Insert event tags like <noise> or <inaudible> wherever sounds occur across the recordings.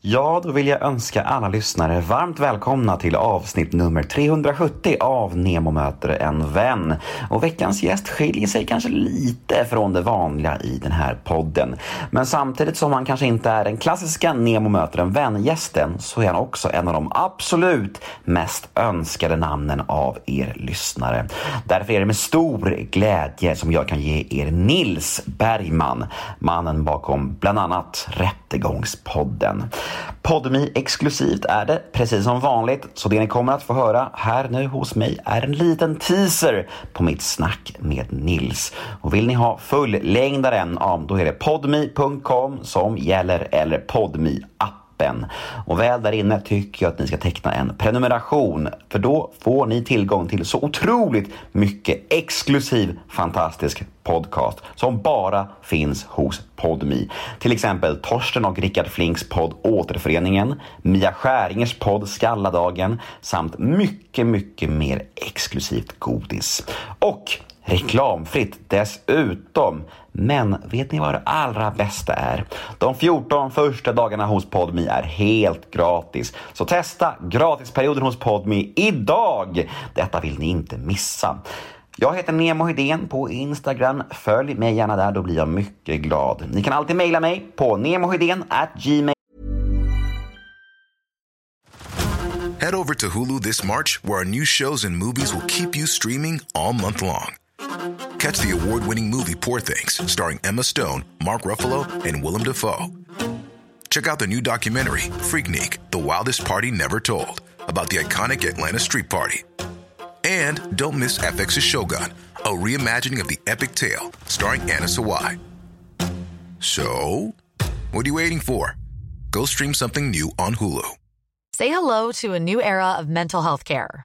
Ja, då vill jag önska alla lyssnare varmt välkomna till avsnitt nummer 370 av Nemo möter en vän. Och veckans gäst skiljer sig kanske lite från det vanliga i den här podden. Men samtidigt som han kanske inte är den klassiska Nemo möter en vän-gästen så är han också en av de absolut mest önskade namnen av er lyssnare. Därför är det med stor glädje som jag kan ge er Nils Bergman, mannen bakom bland annat Rättegångspodden. Podmi exklusivt är det, precis som vanligt. Så det ni kommer att få höra här nu hos mig är en liten teaser på mitt snack med Nils. Och vill ni ha fullängdaren, ja, då är det podmi.com som gäller eller podmi appen. Och väl där inne tycker jag att ni ska teckna en prenumeration för då får ni tillgång till så otroligt mycket exklusiv fantastisk podcast som bara finns hos Podmi. Till exempel Torsten och Rickard Flinks podd Återföreningen, Mia Skäringers podd Skalladagen samt mycket, mycket mer exklusivt godis. Och reklamfritt dessutom. Men vet ni vad det allra bästa är? De 14 första dagarna hos Podmi är helt gratis. Så testa gratisperioden hos Podmi idag! Detta vill ni inte missa. Jag heter Nemo Hedén på Instagram. Följ mig gärna där, då blir jag mycket glad. Ni kan alltid mejla mig på gmail. Head over to Hulu this March, where our new shows and movies will keep you streaming all month long. Catch the award-winning movie Poor Things, starring Emma Stone, Mark Ruffalo, and Willem Dafoe. Check out the new documentary, Freaknik, The Wildest Party Never Told, about the iconic Atlanta Street Party. And don't miss FX's Shogun, a reimagining of the epic tale starring Anna Sawai. So, what are you waiting for? Go stream something new on Hulu. Say hello to a new era of mental health care.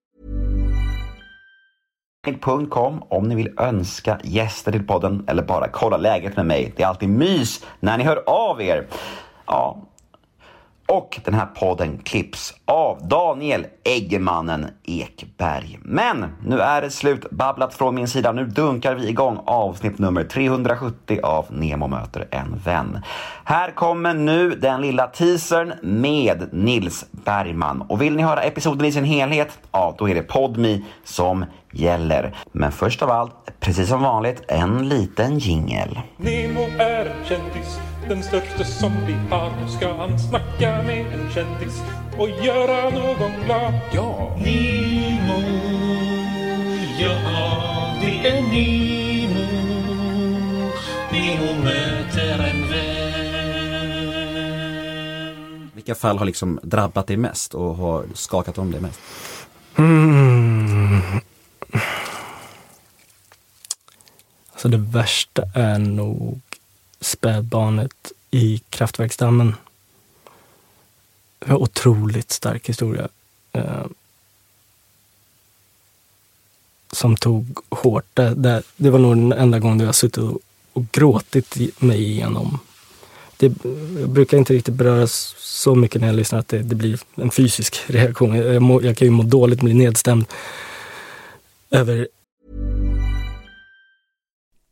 Punkt.com om ni vill önska gäster till podden eller bara kolla läget med mig. Det är alltid mys när ni hör av er. Ja, och den här podden klipps av Daniel Eggemannen Ekberg. Men nu är det slut babblat från min sida. Nu dunkar vi igång avsnitt nummer 370 av Nemo möter en vän. Här kommer nu den lilla teasern med Nils Bergman. Och vill ni höra episoden i sin helhet? Ja, då är det Podmi som gäller. Men först av allt, precis som vanligt, en liten jingel. Nemo är en kändis, den största som vi har. Nu ska han snacka med en kändis och göra någon glad. Ja! Nemo, ja det är Nemo. Nemo möter en vän. Vilka fall har liksom drabbat dig mest och har skakat om dig mest? Mm. Alltså det värsta är nog spädbarnet i kraftverksdammen. Det var en otroligt stark historia. Eh, som tog hårt. Det, det, det var nog den enda gången jag har suttit och, och gråtit mig igenom. Det jag brukar inte riktigt beröras så mycket när jag lyssnar att det, det blir en fysisk <laughs> reaktion. Jag, må, jag kan ju må dåligt, bli nedstämd över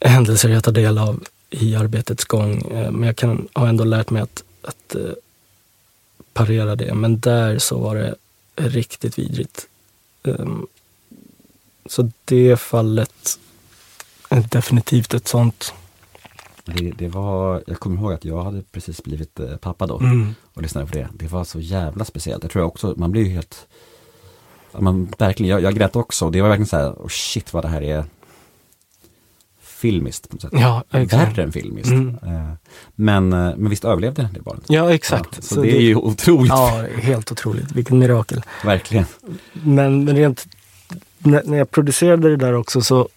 händelser jag tar del av i arbetets gång. eh, Men jag kan, har ändå lärt mig att, att eh, parera det. Men där så var det riktigt vidrigt. Ehm, Så det fallet är definitivt ett sånt. Det, det var, jag kommer ihåg att jag hade precis blivit eh, pappa då Mm. och lyssnade på det. Det var så jävla speciellt. Jag tror jag också, man blir ju helt, man, verkligen, jag, jag grät också. Det var verkligen så här, oh shit vad det här är filmiskt på något sätt. Ja, exakt. Värre än filmiskt. Mm. Eh, Men, eh, men visst överlevde det barnet? Ja, exakt. Ja, så, det är ju otroligt. Ja, helt otroligt. Vilket mirakel. Verkligen. Men rent, när, när jag producerade det där också så,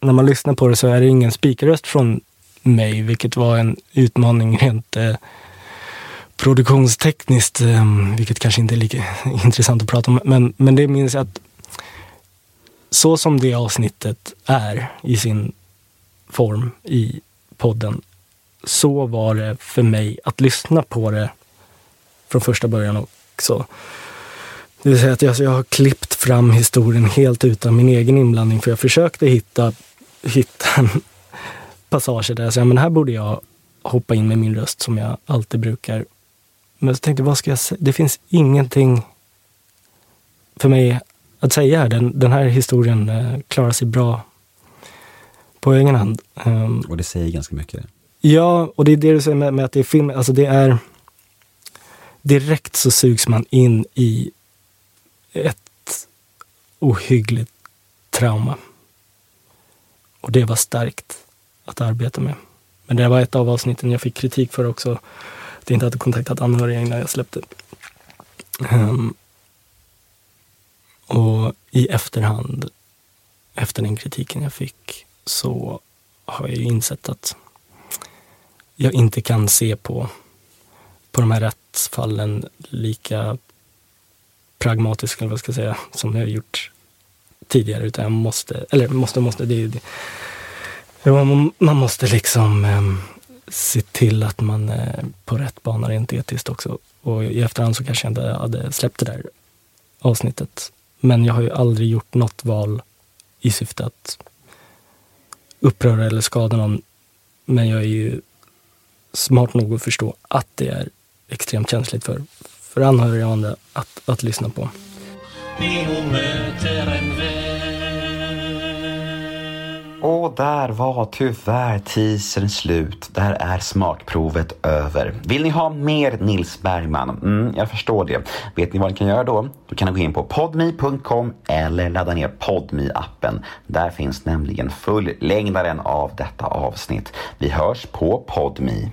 när man lyssnar på det så är det ingen spikröst från mig, vilket var en utmaning rent eh, produktionstekniskt, eh, vilket kanske inte är lika <laughs> intressant att prata om. Men, men det minns jag att så som det avsnittet är i sin form i podden, så var det för mig att lyssna på det från första början också. Det vill säga att jag, alltså jag har klippt fram historien helt utan min egen inblandning för jag försökte hitta, hitta en passage där jag sa, men här borde jag hoppa in med min röst som jag alltid brukar. Men så tänkte jag, vad ska jag säga? Det finns ingenting för mig att säga här. Den, den här historien eh, klarar sig bra på egen hand. Ehm, Och det säger ganska mycket. Ja, och det är det du säger med, med att det är film. Alltså det är... Direkt så sugs man in i ett ohyggligt trauma. Och det var starkt att arbeta med. Men det var ett av avsnitten jag fick kritik för också. Att jag inte hade kontaktat anhöriga innan jag släppte. Ehm, och i efterhand, efter den kritiken jag fick, så har jag ju insett att jag inte kan se på, på de här rättsfallen lika pragmatiskt, eller vad jag ska säga, som jag har gjort tidigare. Utan jag måste, eller måste, måste, det det. Ja, man, man måste liksom eh, se till att man är på rätt bana rent etiskt också. Och i efterhand så kanske jag inte hade släppt det där avsnittet. Men jag har ju aldrig gjort något val i syfte att uppröra eller skada någon. Men jag är ju smart nog att förstå att det är extremt känsligt för, för anhöriga och andra att, att lyssna på. Och där var tyvärr teasern slut. Där är smakprovet över. Vill ni ha mer Nils Bergman? Mm, jag förstår det. Vet ni vad ni kan göra då? Då kan ni gå in på podme.com eller ladda ner podme appen Där finns nämligen fullängdaren av detta avsnitt. Vi hörs på podme.